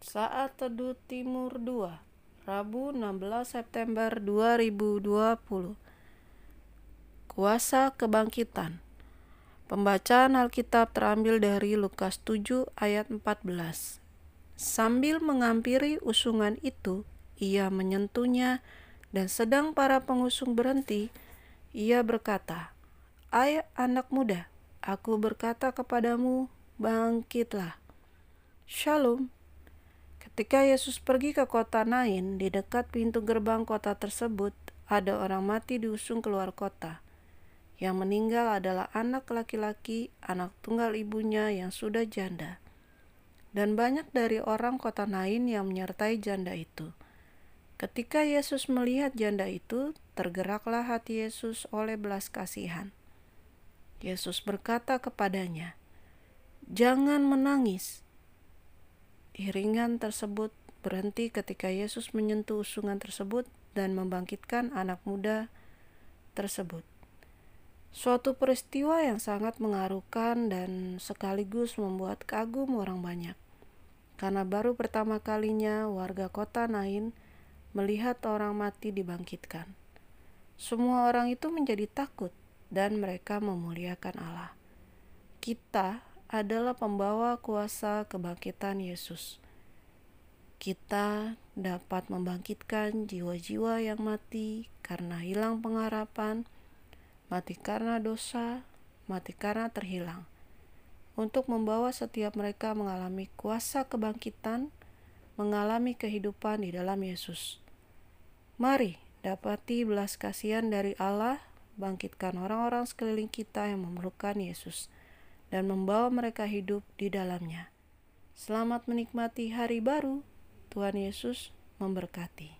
Saat Teduh Timur 2 Rabu 16 September 2020 Kuasa Kebangkitan Pembacaan Alkitab terambil dari Lukas 7 ayat 14 Sambil mengampiri usungan itu, ia menyentuhnya dan sedang para pengusung berhenti, ia berkata, Ayah anak muda, aku berkata kepadamu, bangkitlah. Shalom. Ketika Yesus pergi ke kota Nain, di dekat pintu gerbang kota tersebut, ada orang mati diusung keluar kota. Yang meninggal adalah anak laki-laki, anak tunggal ibunya yang sudah janda. Dan banyak dari orang kota Nain yang menyertai janda itu. Ketika Yesus melihat janda itu, tergeraklah hati Yesus oleh belas kasihan. Yesus berkata kepadanya, "Jangan menangis." Iringan tersebut berhenti ketika Yesus menyentuh usungan tersebut dan membangkitkan anak muda tersebut. Suatu peristiwa yang sangat mengharukan dan sekaligus membuat kagum orang banyak. Karena baru pertama kalinya warga kota Nain melihat orang mati dibangkitkan. Semua orang itu menjadi takut dan mereka memuliakan Allah. Kita adalah pembawa kuasa kebangkitan Yesus. Kita dapat membangkitkan jiwa-jiwa yang mati karena hilang pengharapan, mati karena dosa, mati karena terhilang. Untuk membawa setiap mereka mengalami kuasa kebangkitan, mengalami kehidupan di dalam Yesus. Mari dapati belas kasihan dari Allah, bangkitkan orang-orang sekeliling kita yang memerlukan Yesus, dan membawa mereka hidup di dalamnya. Selamat menikmati hari baru. Tuhan Yesus memberkati.